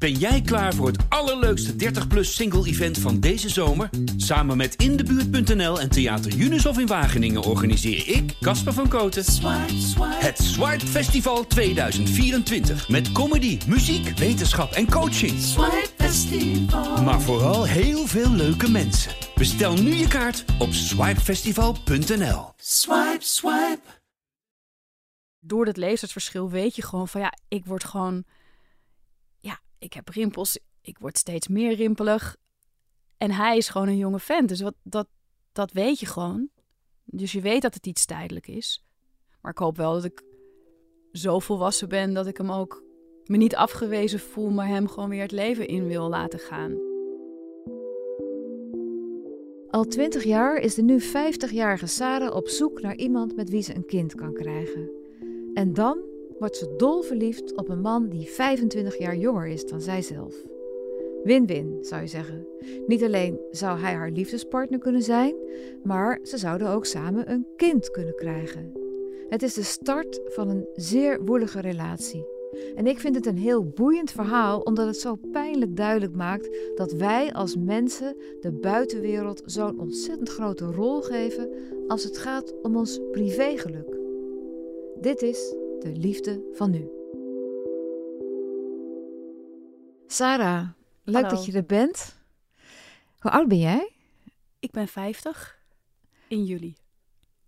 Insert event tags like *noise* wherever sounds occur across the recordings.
Ben jij klaar voor het allerleukste 30-plus single-event van deze zomer? Samen met Indebuurt.nl en Theater Unisof in Wageningen organiseer ik, Casper van Koten, het Swipe Festival 2024. Met comedy, muziek, wetenschap en coaching. Maar vooral heel veel leuke mensen. Bestel nu je kaart op swipefestival.nl. Swipe, swipe. Door dat leeftijdsverschil weet je gewoon van ja, ik word gewoon... Ik heb rimpels, ik word steeds meer rimpelig. En hij is gewoon een jonge vent, dus wat, dat, dat weet je gewoon. Dus je weet dat het iets tijdelijk is. Maar ik hoop wel dat ik zo volwassen ben dat ik hem ook me niet afgewezen voel, maar hem gewoon weer het leven in wil laten gaan. Al twintig jaar is de nu 50-jarige Sarah op zoek naar iemand met wie ze een kind kan krijgen. En dan wordt ze dol verliefd op een man die 25 jaar jonger is dan zijzelf. Win-win, zou je zeggen. Niet alleen zou hij haar liefdespartner kunnen zijn, maar ze zouden ook samen een kind kunnen krijgen. Het is de start van een zeer woelige relatie. En ik vind het een heel boeiend verhaal omdat het zo pijnlijk duidelijk maakt dat wij als mensen de buitenwereld zo'n ontzettend grote rol geven als het gaat om ons privégeluk. Dit is de liefde van nu. Sarah, leuk Hallo. dat je er bent. Hoe oud ben jij? Ik ben 50 in juli.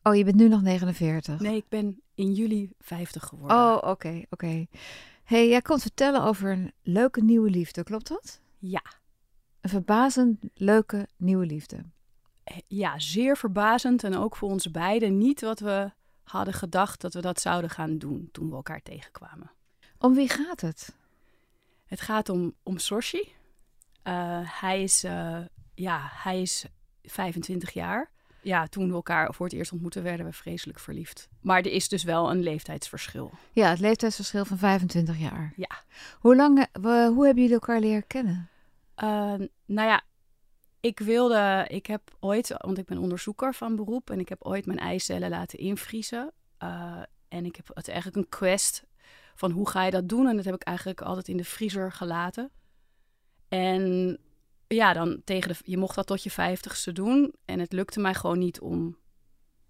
Oh, je bent nu nog 49. Nee, ik ben in juli 50 geworden. Oh, oké, oké. hey, jij komt vertellen over een leuke nieuwe liefde, klopt dat? Ja. Een verbazend leuke nieuwe liefde. Eh, ja, zeer verbazend en ook voor ons beiden niet wat we hadden gedacht dat we dat zouden gaan doen toen we elkaar tegenkwamen. Om wie gaat het? Het gaat om, om Sorshi. Eh, hij, is, eh, ja, hij is 25 jaar. Ja, toen we elkaar voor het eerst ontmoetten, werden we vreselijk verliefd. Maar er is dus wel een leeftijdsverschil. Ja, het leeftijdsverschil van 25 jaar. Ja. Hoe lang, eh, hoe hebben jullie elkaar leren kennen? Nou ja, ik wilde, ik heb ooit, want ik ben onderzoeker van beroep en ik heb ooit mijn eicellen laten invriezen. Eh, en ik heb het eigenlijk een quest van hoe ga je dat doen? En dat heb ik eigenlijk altijd in de vriezer gelaten. En ja, dan tegen de, je mocht dat tot je vijftigste doen. En het lukte mij gewoon niet om,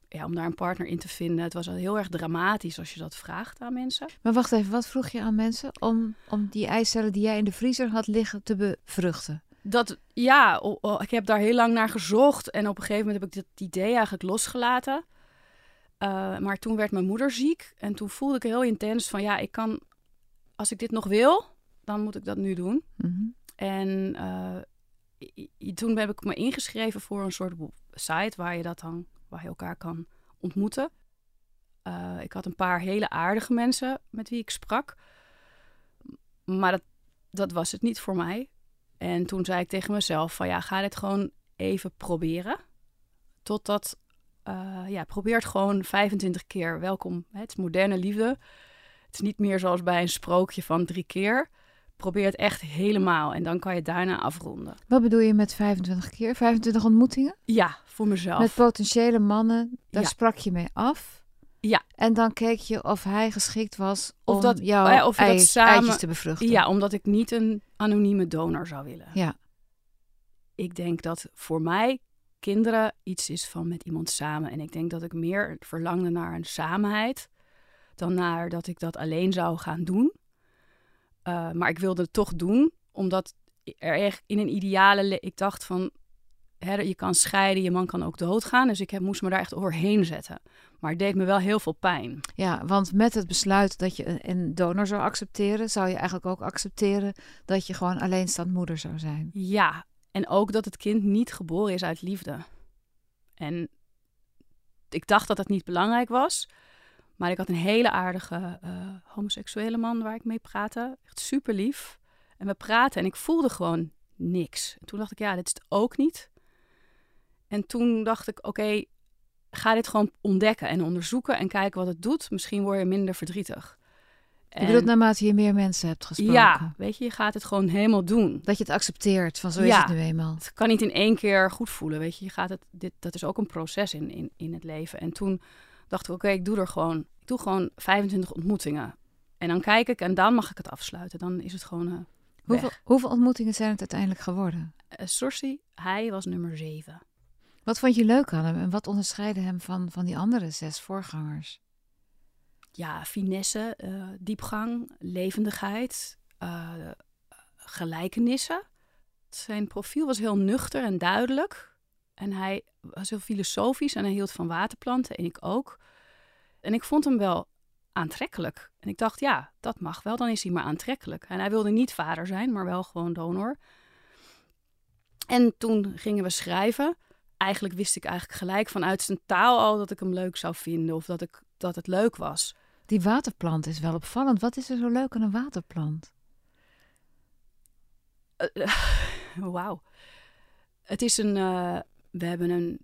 ja, om daar een partner in te vinden. Het was al heel erg dramatisch als je dat vraagt aan mensen. Maar wacht even, wat vroeg je aan mensen om, om die eicellen die jij in de vriezer had liggen te bevruchten? Dat, ja, ik heb daar heel lang naar gezocht. En op een gegeven moment heb ik dit idee eigenlijk losgelaten. Eh, maar toen werd mijn moeder ziek. En toen voelde ik heel intens van, ja, ik kan... Als ik dit nog wil, dan moet ik dat nu doen. Mhm. En eh, toen heb ik me ingeschreven voor een soort site waar je dat dan, waar je elkaar kan ontmoeten. Eh, ik had een paar hele aardige mensen met wie ik sprak. Maar dat, dat was het niet voor mij. En toen zei ik tegen mezelf van ja, ga dit gewoon even proberen. Totdat, eh, ja, probeer het gewoon 25 keer. Welkom, het is moderne liefde. Het is niet meer zoals bij een sprookje van drie keer. Probeer het echt helemaal en dan kan je het daarna afronden. Wat bedoel je met 25 keer? 25 ontmoetingen? Ja, voor mezelf. Met potentiële mannen, daar Ja. sprak je mee af. Ja. En dan keek je of hij geschikt was Of om dat- jouw eh, of dat samen- eitjes te bevruchten. Ja, omdat ik niet een anonieme donor zou willen. Ja. Ik denk dat voor mij kinderen iets is van met iemand samen. En ik denk dat ik meer verlangde naar een samenheid dan naar dat ik dat alleen zou gaan doen. Eh, maar ik wilde het toch doen, omdat er echt in een ideale... le- Ik dacht van, hè, je kan scheiden, je man kan ook doodgaan. Dus ik heb, moest me daar echt overheen zetten. Maar het deed me wel heel veel pijn. Ja, want met het besluit dat je een, een donor zou accepteren, zou je eigenlijk ook accepteren dat je gewoon alleenstaand moeder zou zijn. Ja, en ook dat het kind niet geboren is uit liefde. En ik dacht dat dat niet belangrijk was. Maar ik had een hele aardige eh, homoseksuele man waar ik mee praatte. Echt super lief. En we praten en ik voelde gewoon niks. En toen dacht ik, ja, dit is het ook niet. En toen dacht ik, oké, ga dit gewoon ontdekken en onderzoeken en kijken wat het doet. Misschien word je minder verdrietig. Je bedoelt naarmate je meer mensen hebt gesproken. ja, weet je, je gaat het gewoon helemaal doen. Dat je het accepteert, van zo is Ja. het nu eenmaal. Het kan niet in één keer goed voelen, weet je. je gaat het, dit, dat is ook een proces in, in, in het leven. En toen dacht ik, oké, ik doe er gewoon, ik doe gewoon 25 ontmoetingen. En dan kijk ik en dan mag ik het afsluiten. Dan is het gewoon, eh, Hoeveel, hoeveel ontmoetingen zijn het uiteindelijk geworden? Uh, Sorsi, hij was nummer zeven. Wat vond je leuk aan hem en wat onderscheidde hem van, van die andere zes voorgangers? Ja, finesse, uh, diepgang, levendigheid, uh, gelijkenissen. Zijn profiel was heel nuchter en duidelijk. En hij was heel filosofisch en hij hield van waterplanten en ik ook. En ik vond hem wel aantrekkelijk. En ik dacht, ja, dat mag wel, dan is hij maar aantrekkelijk. En hij wilde niet vader zijn, maar wel gewoon donor. En toen gingen we schrijven. Eigenlijk wist ik eigenlijk gelijk vanuit zijn taal al dat ik hem leuk zou vinden of dat, ik, dat het leuk was. Die waterplant is wel opvallend. Wat is er zo leuk aan een waterplant? Uh, *laughs* Wauw. Het is een. Uh, we hebben een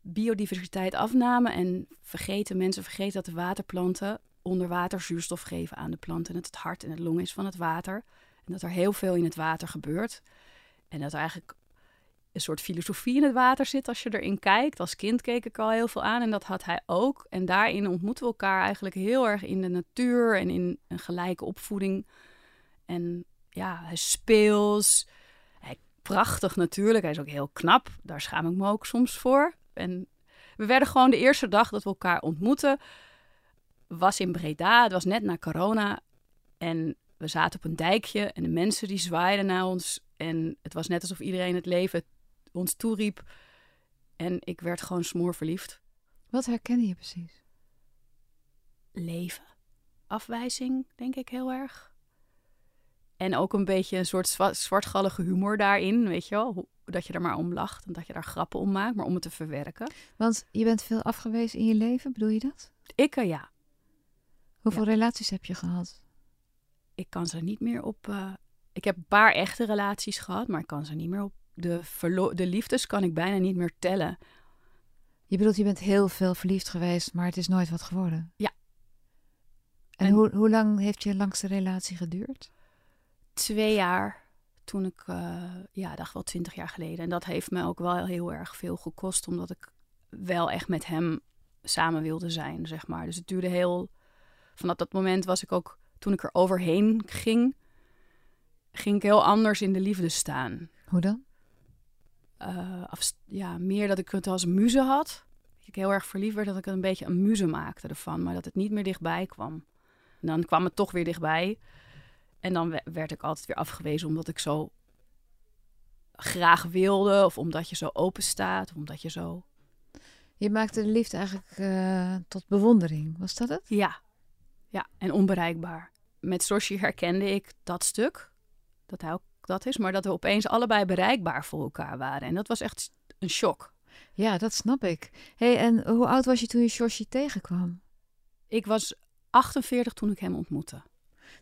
biodiversiteit afname en vergeten, mensen vergeten dat de waterplanten onder water zuurstof geven aan de planten. En dat het hart en het long is van het water. En dat er heel veel in het water gebeurt. En dat er eigenlijk een soort filosofie in het water zit als je erin kijkt. Als kind keek ik al heel veel aan en dat had hij ook. En daarin ontmoeten we elkaar eigenlijk heel erg in de natuur en in een gelijke opvoeding. En ja, hij speels. Hij, prachtig natuurlijk. Hij is ook heel knap. Daar schaam ik me ook soms voor. En we werden gewoon de eerste dag dat we elkaar ontmoeten was in Breda. Het was net na corona. En we zaten op een dijkje en de mensen die zwaaiden naar ons. En het was net alsof iedereen het leven ons toeriep. En ik werd gewoon smoor verliefd. Wat herkende je precies? Leven. Afwijzing, denk ik heel erg. En ook een beetje een soort zwartgallige humor daarin, weet je wel. Dat je er maar om lacht en dat je daar grappen om maakt, maar om het te verwerken. Want je bent veel afgewezen in je leven, bedoel je dat? Ik, uh, ja. Hoeveel relaties heb je gehad? Ik kan ze niet meer op. Uh, ik heb een paar echte relaties gehad, maar ik kan ze niet meer op. De, de liefdes kan ik bijna niet meer tellen. Je bedoelt, je bent heel veel verliefd geweest, maar het is nooit wat geworden? Ja. En, en hoe, hoe lang heeft je langste relatie geduurd? Twee jaar. Toen ik, uh, ja, dacht wel twintig jaar geleden. En dat heeft me ook wel heel erg veel gekost, omdat ik wel echt met hem samen wilde zijn, zeg maar. Dus het duurde heel vanaf dat moment was ik ook, toen ik er overheen ging, ging ik heel anders in de liefde staan. Hoe dan? Uh, ja, meer dat ik het als muze had. Ik heel erg verliefd werd, dat ik een beetje een muze maakte ervan, maar dat het niet meer dichtbij kwam. En dan kwam het toch weer dichtbij. En dan werd ik altijd weer afgewezen omdat ik zo graag wilde, of omdat je zo open staat, of omdat je zo. Je maakte de liefde eigenlijk uh, tot bewondering, was dat het? Ja, ja, en onbereikbaar. Met Soshi herkende ik dat stuk, dat hij ook dat is, maar dat we opeens allebei bereikbaar voor elkaar waren. En dat was echt een shock. Ja, dat snap ik. hey, en hoe oud was je toen je Soshi tegenkwam? Ik was 48 toen ik hem ontmoette.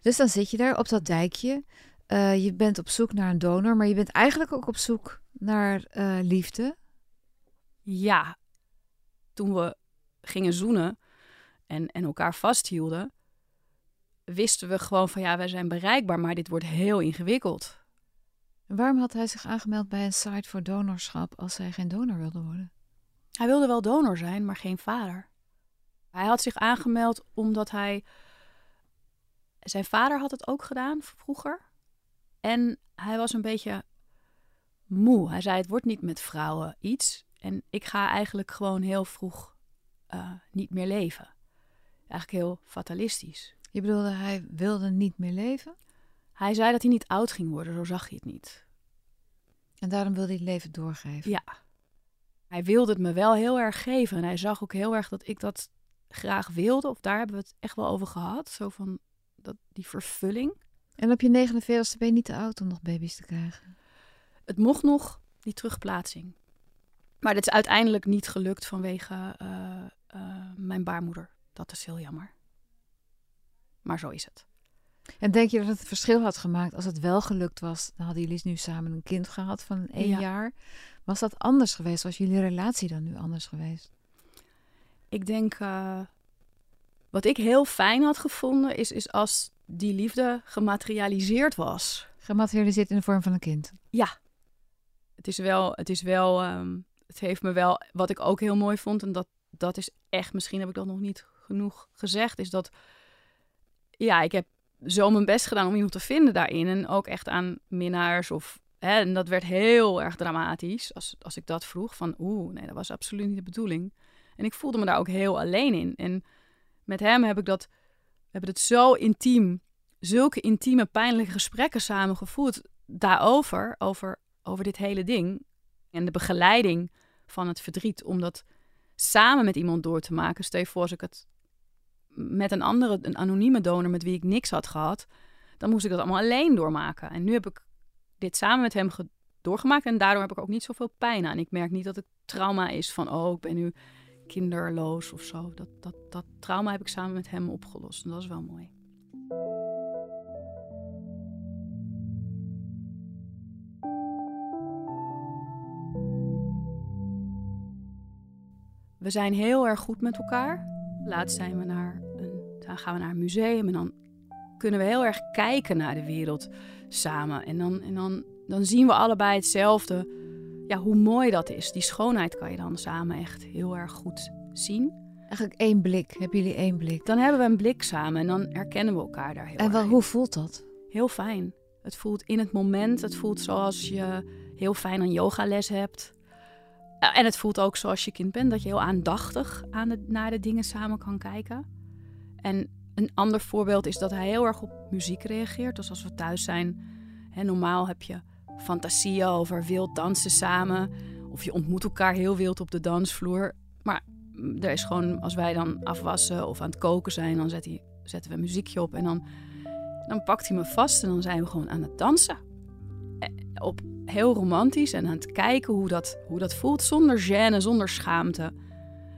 Dus dan zit je daar op dat dijkje. Uh, je bent op zoek naar een donor, maar je bent eigenlijk ook op zoek naar uh, liefde. Ja, toen we gingen zoenen en, en elkaar vasthielden, wisten we gewoon van ja, wij zijn bereikbaar, maar dit wordt heel ingewikkeld. Waarom had hij zich aangemeld bij een site voor donorschap als hij geen donor wilde worden? Hij wilde wel donor zijn, maar geen vader. Hij had zich aangemeld omdat hij. Zijn vader had het ook gedaan vroeger. En hij was een beetje moe. Hij zei: Het wordt niet met vrouwen iets. En ik ga eigenlijk gewoon heel vroeg uh, niet meer leven. Eigenlijk heel fatalistisch. Je bedoelde, hij wilde niet meer leven? Hij zei dat hij niet oud ging worden, zo zag hij het niet. En daarom wilde hij het leven doorgeven? Ja. Hij wilde het me wel heel erg geven. En hij zag ook heel erg dat ik dat graag wilde. Of daar hebben we het echt wel over gehad. Zo van dat, die vervulling. En op je 49ste ben je niet te oud om nog baby's te krijgen? Het mocht nog, die terugplaatsing. Maar dat is uiteindelijk niet gelukt vanwege uh, uh, mijn baarmoeder. Dat is heel jammer. Maar zo is het. En denk je dat het verschil had gemaakt als het wel gelukt was? Dan hadden jullie nu samen een kind gehad van één jaar. Was dat anders geweest? Was jullie relatie dan nu anders geweest? Ik denk, uh, wat ik heel fijn had gevonden, is, is als die liefde gematerialiseerd was. Gematerialiseerd in de vorm van een kind? Ja. Het is wel, het is wel, um, het heeft me wel, wat ik ook heel mooi vond, en dat, dat is echt, misschien heb ik dat nog niet genoeg gezegd, is dat ja, ik heb zo mijn best gedaan om iemand te vinden daarin. En ook echt aan minnaars of... Hè, en dat werd heel erg dramatisch als, als ik dat vroeg. Van oeh, nee, dat was absoluut niet de bedoeling. En ik voelde me daar ook heel alleen in. En met hem heb ik dat... Hebben het zo intiem... Zulke intieme, pijnlijke gesprekken samen gevoerd daarover. Over, over dit hele ding. En de begeleiding van het verdriet. Om dat samen met iemand door te maken. Stel je voor als ik het met een andere, een anonieme donor met wie ik niks had gehad, dan moest ik dat allemaal alleen doormaken. En nu heb ik dit samen met hem doorgemaakt en daardoor heb ik ook niet zoveel pijn aan. Ik merk niet dat het trauma is van, oh, ik ben nu kinderloos of zo. Dat, dat, dat trauma heb ik samen met hem opgelost en dat is wel mooi. We zijn heel erg goed met elkaar. Laatst zijn we naar een, dan gaan we naar een museum en dan kunnen we heel erg kijken naar de wereld samen. En dan, en dan, dan zien we allebei hetzelfde. Ja, hoe mooi dat is. Die schoonheid kan je dan samen echt heel erg goed zien. Eigenlijk één blik. Hebben jullie één blik? Dan hebben we een blik samen en dan herkennen we elkaar daar heel en wel, hoe voelt dat? Heel fijn. Het voelt in het moment. Het voelt zoals je heel fijn een yogales hebt. Eh, en het voelt ook zoals je kind bent, dat je heel aandachtig aan de, naar de dingen samen kan kijken. En een ander voorbeeld is dat hij heel erg op muziek reageert. Dus als we thuis zijn, hè, normaal heb je fantasieën over wild dansen samen. Of je ontmoet elkaar heel wild op de dansvloer. Maar er is gewoon, als wij dan afwassen of aan het koken zijn, dan zet hij, zetten we muziekje op. En dan, dan pakt hij me vast en dan zijn we gewoon aan het dansen. Eh, op heel romantisch en aan het kijken hoe dat, hoe dat voelt zonder gêne, zonder schaamte.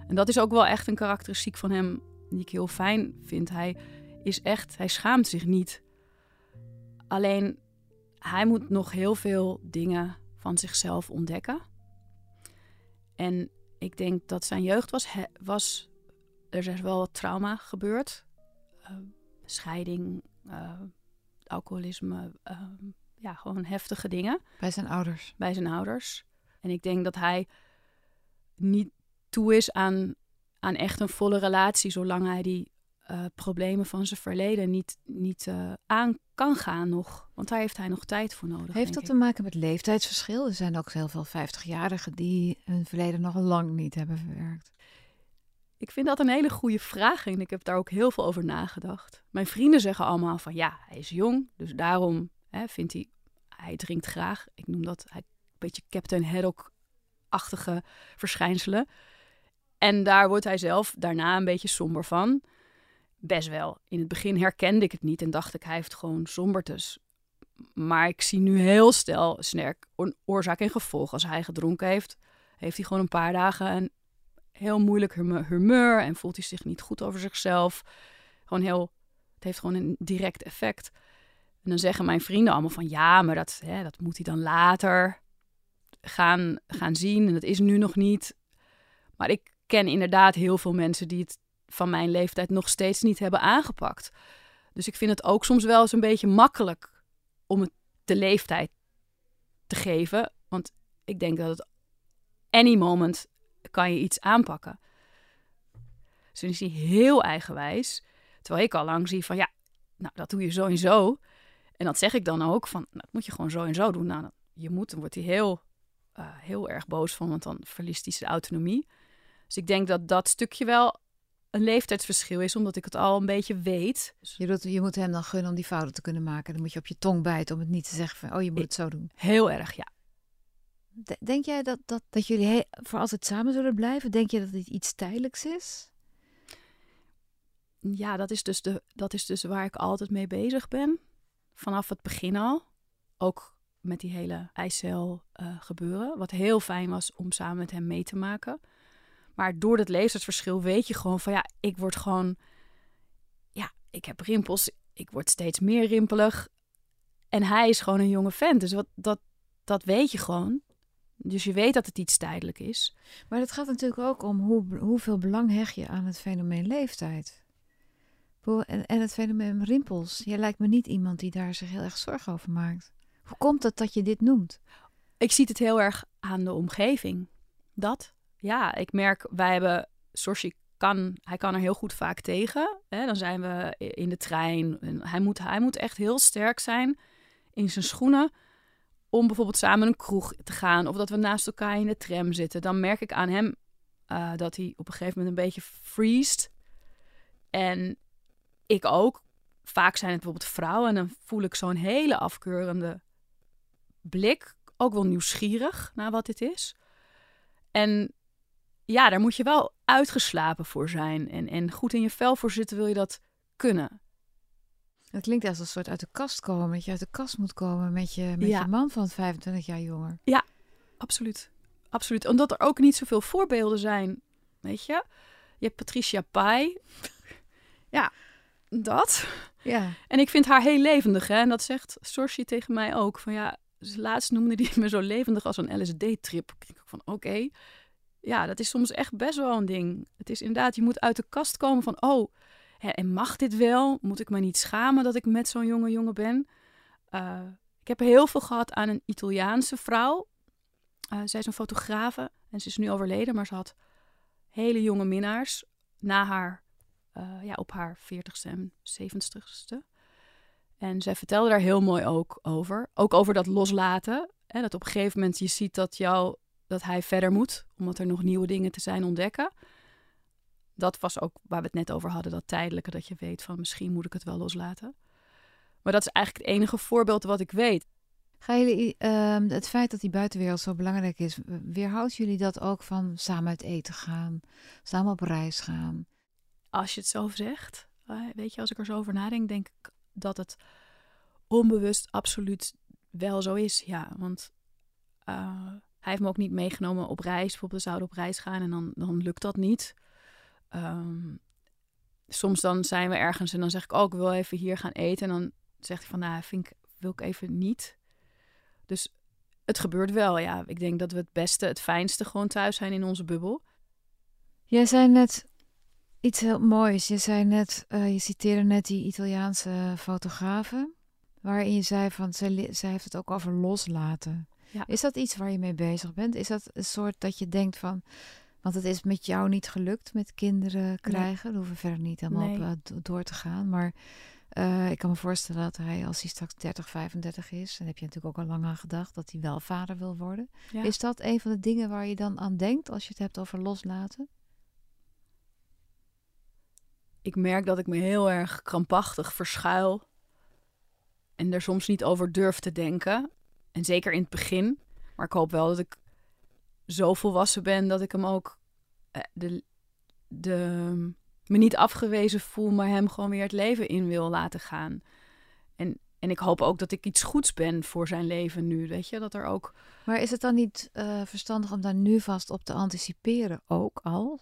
En dat is ook wel echt een karakteristiek van hem die ik heel fijn vind. Hij is echt, hij schaamt zich niet. Alleen hij moet nog heel veel dingen van zichzelf ontdekken. En ik denk dat zijn jeugd was, was er is wel wat trauma gebeurd. Uh, scheiding, uh, alcoholisme, uh, ja, gewoon heftige dingen. Bij zijn ouders. Bij zijn ouders. En ik denk dat hij niet toe is aan, aan echt een volle relatie, zolang hij die uh, problemen van zijn verleden niet, niet uh, aan kan gaan nog. Want daar heeft hij nog tijd voor nodig. Heeft dat ik. te maken met leeftijdsverschil? Er zijn ook heel veel 50-jarigen die hun verleden nog lang niet hebben verwerkt. Ik vind dat een hele goede vraag en ik heb daar ook heel veel over nagedacht. Mijn vrienden zeggen allemaal van ja, hij is jong, dus daarom hè, vindt hij hij drinkt graag. Ik noem dat hij, een beetje Captain Haddock-achtige verschijnselen. En daar wordt hij zelf daarna een beetje somber van. Best wel. In het begin herkende ik het niet en dacht ik, hij heeft gewoon sombertes. Maar ik zie nu heel stel sterk oorzaak en gevolg. Als hij gedronken heeft, heeft hij gewoon een paar dagen een heel moeilijk humeur en voelt hij zich niet goed over zichzelf. Gewoon heel, het heeft gewoon een direct effect. En dan zeggen mijn vrienden allemaal van ja, maar dat, hè, dat moet hij dan later gaan, gaan zien. En dat is nu nog niet. Maar ik ken inderdaad heel veel mensen die het van mijn leeftijd nog steeds niet hebben aangepakt. Dus ik vind het ook soms wel eens een beetje makkelijk om het de leeftijd te geven. Want ik denk dat het any moment kan je iets aanpakken. Dus dan is hij heel eigenwijs. Terwijl ik al lang zie van ja, nou dat doe je zo. En dat zeg ik dan ook, van nou, dat moet je gewoon zo en zo doen. Nou, je moet, dan wordt hij heel, uh, heel erg boos van, want dan verliest hij zijn autonomie. Dus ik denk dat dat stukje wel een leeftijdsverschil is, omdat ik het al een beetje weet. Je, doet, je moet hem dan gunnen om die fouten te kunnen maken. Dan moet je op je tong bijten om het niet te zeggen van, oh, je moet het zo doen. Heel erg, ja. Denk jij dat, dat, dat jullie voor altijd samen zullen blijven? Denk je dat dit iets tijdelijks is? Ja, dat is dus, de, dat is dus waar ik altijd mee bezig ben vanaf het begin al. Ook met die hele eicel uh, gebeuren. Wat heel fijn was om samen met hem mee te maken. Maar door dat leeftijdsverschil weet je gewoon van ja, ik word gewoon. Ja, ik heb rimpels. Ik word steeds meer rimpelig. En hij is gewoon een jonge vent. Dus wat, dat, dat weet je gewoon. Dus je weet dat het iets tijdelijk is. Maar het gaat natuurlijk ook om hoe, hoeveel belang hecht je aan het fenomeen leeftijd. En, het fenomeen rimpels. Jij lijkt me niet iemand die daar zich heel erg zorgen over maakt. Hoe komt het dat je dit noemt? Ik zie het heel erg aan de omgeving. Dat. Ja, ik merk, wij hebben, Sorsi kan, hij kan er heel goed vaak tegen. Hè? Dan zijn we in de trein. Hij, moet, hij moet echt heel sterk zijn in zijn schoenen om bijvoorbeeld samen een kroeg te gaan of dat we naast elkaar in de tram zitten, dan merk ik aan hem uh, dat hij op een gegeven moment een beetje freest. En ik ook. Vaak zijn het bijvoorbeeld vrouwen en dan voel ik zo'n hele afkeurende blik. Ook wel nieuwsgierig naar wat dit is. En ja, daar moet je wel uitgeslapen voor zijn. En, en goed in je vel voor zitten wil je dat kunnen. Het klinkt als een soort uit de kast komen. Dat je uit de kast moet komen met je, met je man van 25 jaar jonger. Ja, absoluut. Absoluut. Omdat er ook niet zoveel voorbeelden zijn. Weet je? Je hebt Patricia Pai. ja, dat. Ja. En ik vind haar heel levendig. Hè? En dat zegt Sorshi tegen mij ook. Van ja, laatst noemde die *laughs* me zo levendig als een LSD-trip. Ik denk van oké. Ja, dat is soms echt best wel een ding. Het is inderdaad, je moet uit de kast komen van oh en mag dit wel? Moet ik me niet schamen dat ik met zo'n jonge jongen ben? Uh, ik heb heel veel gehad aan een Italiaanse vrouw. Uh, zij is een fotografe en ze is nu overleden, maar ze had hele jonge minnaars na haar, uh, ja, op haar 40ste en 70ste. En zij vertelde daar heel mooi ook over. Ook over dat loslaten. Hè, dat op een gegeven moment je ziet dat, jou, dat hij verder moet, omdat er nog nieuwe dingen te zijn ontdekken dat was ook waar we het net over hadden, dat tijdelijke, dat je weet van misschien moet ik het wel loslaten. Maar dat is eigenlijk het enige voorbeeld wat ik weet. Gaan jullie, uh, het feit dat die buitenwereld zo belangrijk is, weerhoudt jullie dat ook van samen uit eten gaan, samen op reis gaan? Als je het zo zegt, eh, weet je, als ik er zo over nadenk, denk ik dat het onbewust absoluut wel zo is. Ja, want uh, hij heeft me ook niet meegenomen op reis. Bijvoorbeeld, we zouden op reis gaan en dan, dan lukt dat niet. Um, soms dan zijn we ergens en dan zeg ik oh, ik wil even hier gaan eten. En dan zegt hij van, nou, vind ik, wil ik even niet. Dus het gebeurt wel, ja. Ik denk dat we het beste, het fijnste gewoon thuis zijn in onze bubbel. Jij zei net iets heel moois. Je zei net, uh, je citeerde net die Italiaanse fotografen. Waarin je zei van, zij, zij heeft het ook over loslaten. Ja. Is dat iets waar je mee bezig bent? Is dat een soort dat je denkt van, want het is met jou niet gelukt met kinderen krijgen. Nee. Daar hoeven we verder niet helemaal nee. op uh, door te gaan. Maar uh, ik kan me voorstellen dat hij, als hij straks 30, 35 is, en heb je natuurlijk ook al lang aan gedacht, dat hij wel vader wil worden. Ja. Is dat een van de dingen waar je dan aan denkt als je het hebt over loslaten? Ik merk dat ik me heel erg krampachtig verschuil en er soms niet over durf te denken. En zeker in het begin. Maar ik hoop wel dat ik zo volwassen ben dat ik hem ook eh, de, de, me niet afgewezen voel, maar hem gewoon weer het leven in wil laten gaan. En, en ik hoop ook dat ik iets goeds ben voor zijn leven nu. Weet je, dat er ook. Maar is het dan niet uh, verstandig om daar nu vast op te anticiperen, ook al?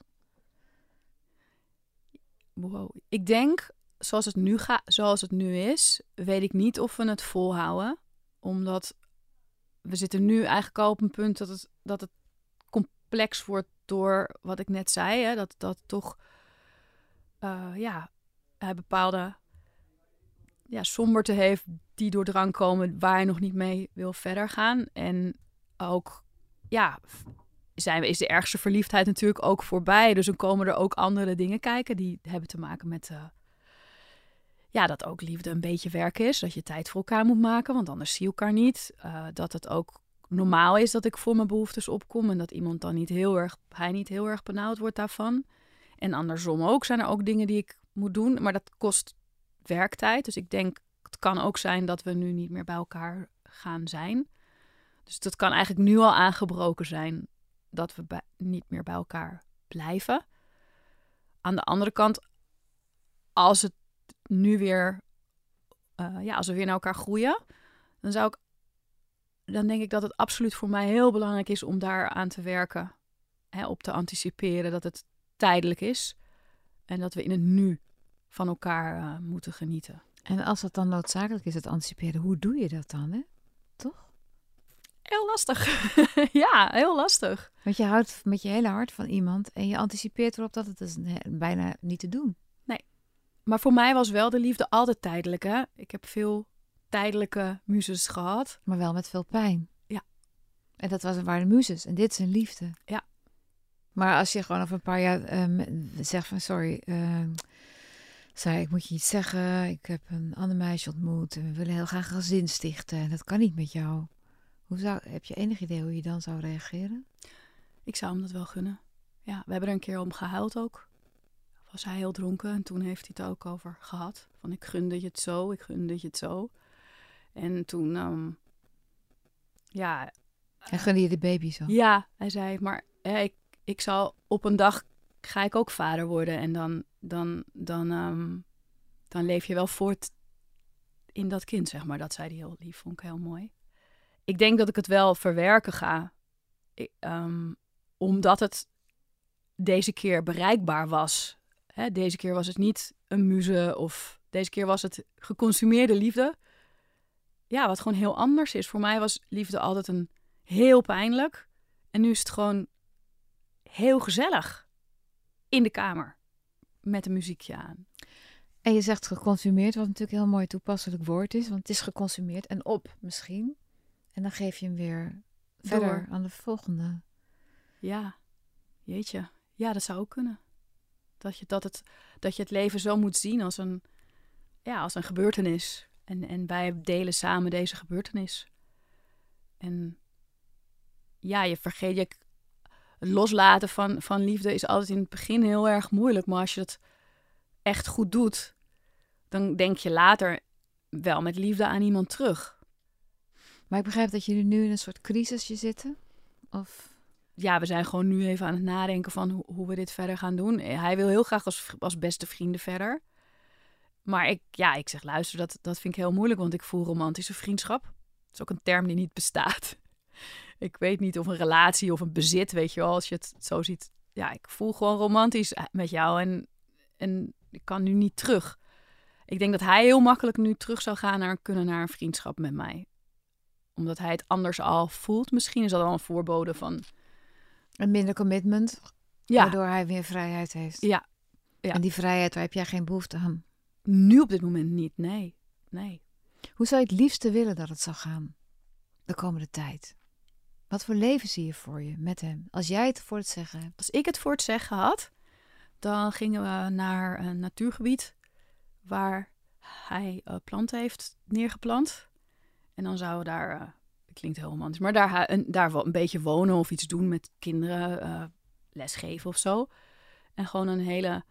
Wow. Ik denk, zoals het nu gaat, zoals het nu is, weet ik niet of we het volhouden. Omdat we zitten nu eigenlijk al op een punt dat het, dat het complex wordt door wat ik net zei. Hè, dat dat toch uh, ja, hij bepaalde ja, somberte heeft die door drang komen waar hij nog niet mee wil verder gaan. En ook, ja, zijn is de ergste verliefdheid natuurlijk ook voorbij. Dus dan komen er ook andere dingen kijken die hebben te maken met... Uh, ja, dat ook liefde een beetje werk is. Dat je tijd voor elkaar moet maken, want anders zie je elkaar niet. Uh, dat het ook normaal is dat ik voor mijn behoeftes opkom en dat iemand dan niet heel erg, hij niet heel erg benauwd wordt daarvan. En andersom ook zijn er ook dingen die ik moet doen, maar dat kost werktijd. Dus ik denk, het kan ook zijn dat we nu niet meer bij elkaar gaan zijn. Dus dat kan eigenlijk nu al aangebroken zijn dat we niet meer bij elkaar blijven. Aan de andere kant, als het nu weer, uh, ja, als we weer naar elkaar groeien, dan zou ik dan denk ik dat het absoluut voor mij heel belangrijk is om daar aan te werken. Hè, op te anticiperen dat het tijdelijk is. En dat we in het nu van elkaar uh, moeten genieten. En als het dan noodzakelijk is, het anticiperen, hoe doe je dat dan, hè? Heel lastig. *laughs* ja, heel lastig. Want je houdt met je hele hart van iemand en je anticipeert erop dat het is bijna niet te doen. Nee. Maar voor mij was wel de liefde altijd tijdelijk, hè? Ik heb veel tijdelijke muzes gehad. Maar wel met veel pijn. Ja. En dat was, waren muzes en dit is een liefde. Ja. Maar als je gewoon over een paar jaar ehm, zegt van sorry, uh, zei ik moet je iets zeggen. Ik heb een ander meisje ontmoet en we willen heel graag een gezin stichten. En dat kan niet met jou. Hoe zou, heb je enig idee hoe je dan zou reageren? Ik zou hem dat wel gunnen. Ja, we hebben er een keer om gehuild ook. Was hij heel dronken en toen heeft hij het ook over gehad. Van ik gunde je het zo, ik gunde je het zo. En toen, um, ja... En gunde je de baby zo? Ja, hij zei, maar ik, ik zal op een dag ga ik ook vader worden. En dan, dan, dan, um, dan leef je wel voort in dat kind, zeg maar. Dat zei hij heel lief, vond ik heel mooi. Ik denk dat ik het wel verwerken ga. Ik, um, omdat het deze keer bereikbaar was. Hè, deze keer was het niet een muze of deze keer was het geconsumeerde liefde. Ja, wat gewoon heel anders is. Voor mij was liefde altijd een heel pijnlijk. En nu is het gewoon heel gezellig in de kamer met een muziekje aan. En je zegt geconsumeerd, wat natuurlijk een heel mooi toepasselijk woord is, want het is geconsumeerd en op misschien. En dan geef je hem weer verder aan de volgende. Ja, jeetje. Ja, dat zou ook kunnen. Dat je, dat, het, dat je het leven zo moet zien als een, ja, als een gebeurtenis. En, en wij delen samen deze gebeurtenis. En ja, je vergeet je. Het loslaten van, van liefde is altijd in het begin heel erg moeilijk. Maar als je het echt goed doet, dan denk je later wel met liefde aan iemand terug. Maar ik begrijp dat jullie nu in een soort crisisje zitten? Of ja, we zijn gewoon nu even aan het nadenken van hoe, hoe we dit verder gaan doen. Hij wil heel graag als, als beste vrienden verder. Maar ik, ja, ik zeg luister, dat, dat vind ik heel moeilijk, want ik voel romantische vriendschap. Dat is ook een term die niet bestaat. *laughs* ik weet niet of een relatie of een bezit, weet je wel, als je het zo ziet. Ja, ik voel gewoon romantisch met jou en, en ik kan nu niet terug. Ik denk dat hij heel makkelijk nu terug zou gaan naar, kunnen naar een vriendschap met mij. Omdat hij het anders al voelt. Misschien is dat al een voorbode van een minder commitment, ja. waardoor hij weer vrijheid heeft. Ja. ja. En die vrijheid, waar heb jij geen behoefte aan? Nu op dit moment niet, nee. nee. Hoe zou je het liefste willen dat het zou gaan de komende tijd? Wat voor leven zie je voor je met hem? Als jij het voor het zeggen hebt. Als ik het voor het zeggen had, dan gingen we naar een natuurgebied waar hij uh, planten heeft neergeplant. En dan zouden daar uh, klinkt heel romantisch, maar daar, een, daar een beetje wonen of iets doen met kinderen, uh, lesgeven of zo. En gewoon een hele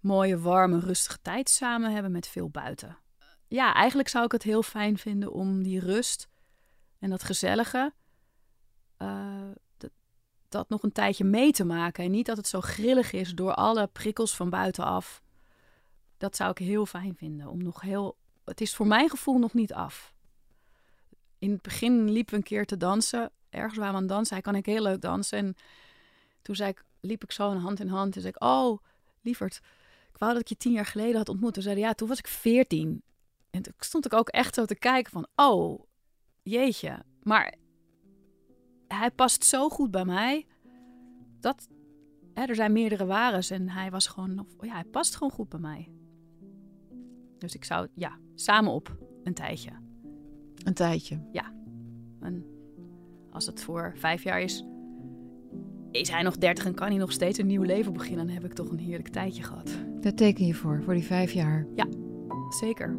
mooie, warme, rustige tijd samen hebben met veel buiten. Ja, eigenlijk zou ik het heel fijn vinden om die rust en dat gezellige, uh, dat, dat nog een tijdje mee te maken. En niet dat het zo grillig is door alle prikkels van buitenaf. Dat zou ik heel fijn vinden. Om nog heel. Het is voor mijn gevoel nog niet af in het begin liepen we een keer te dansen. Ergens waren we aan het dansen. Hij kan ik heel leuk dansen. En toen zei ik, liep ik zo hand in hand. En zei ik, oh, lieverd, ik wou dat ik je tien jaar geleden had ontmoet. Toen zei ja, toen was ik veertien. En toen stond ik ook echt zo te kijken van, oh, jeetje. Maar hij past zo goed bij mij. Dat, hè, er zijn meerdere wares en hij was gewoon, ja, hij past gewoon goed bij mij. Dus ik zou, ja, samen op een tijdje. Een tijdje. Ja. En als het voor vijf jaar is, is hij nog dertig en kan hij nog steeds een nieuw leven beginnen. Dan heb ik toch een heerlijk tijdje gehad. Daar teken je voor, voor die vijf jaar. Ja, zeker.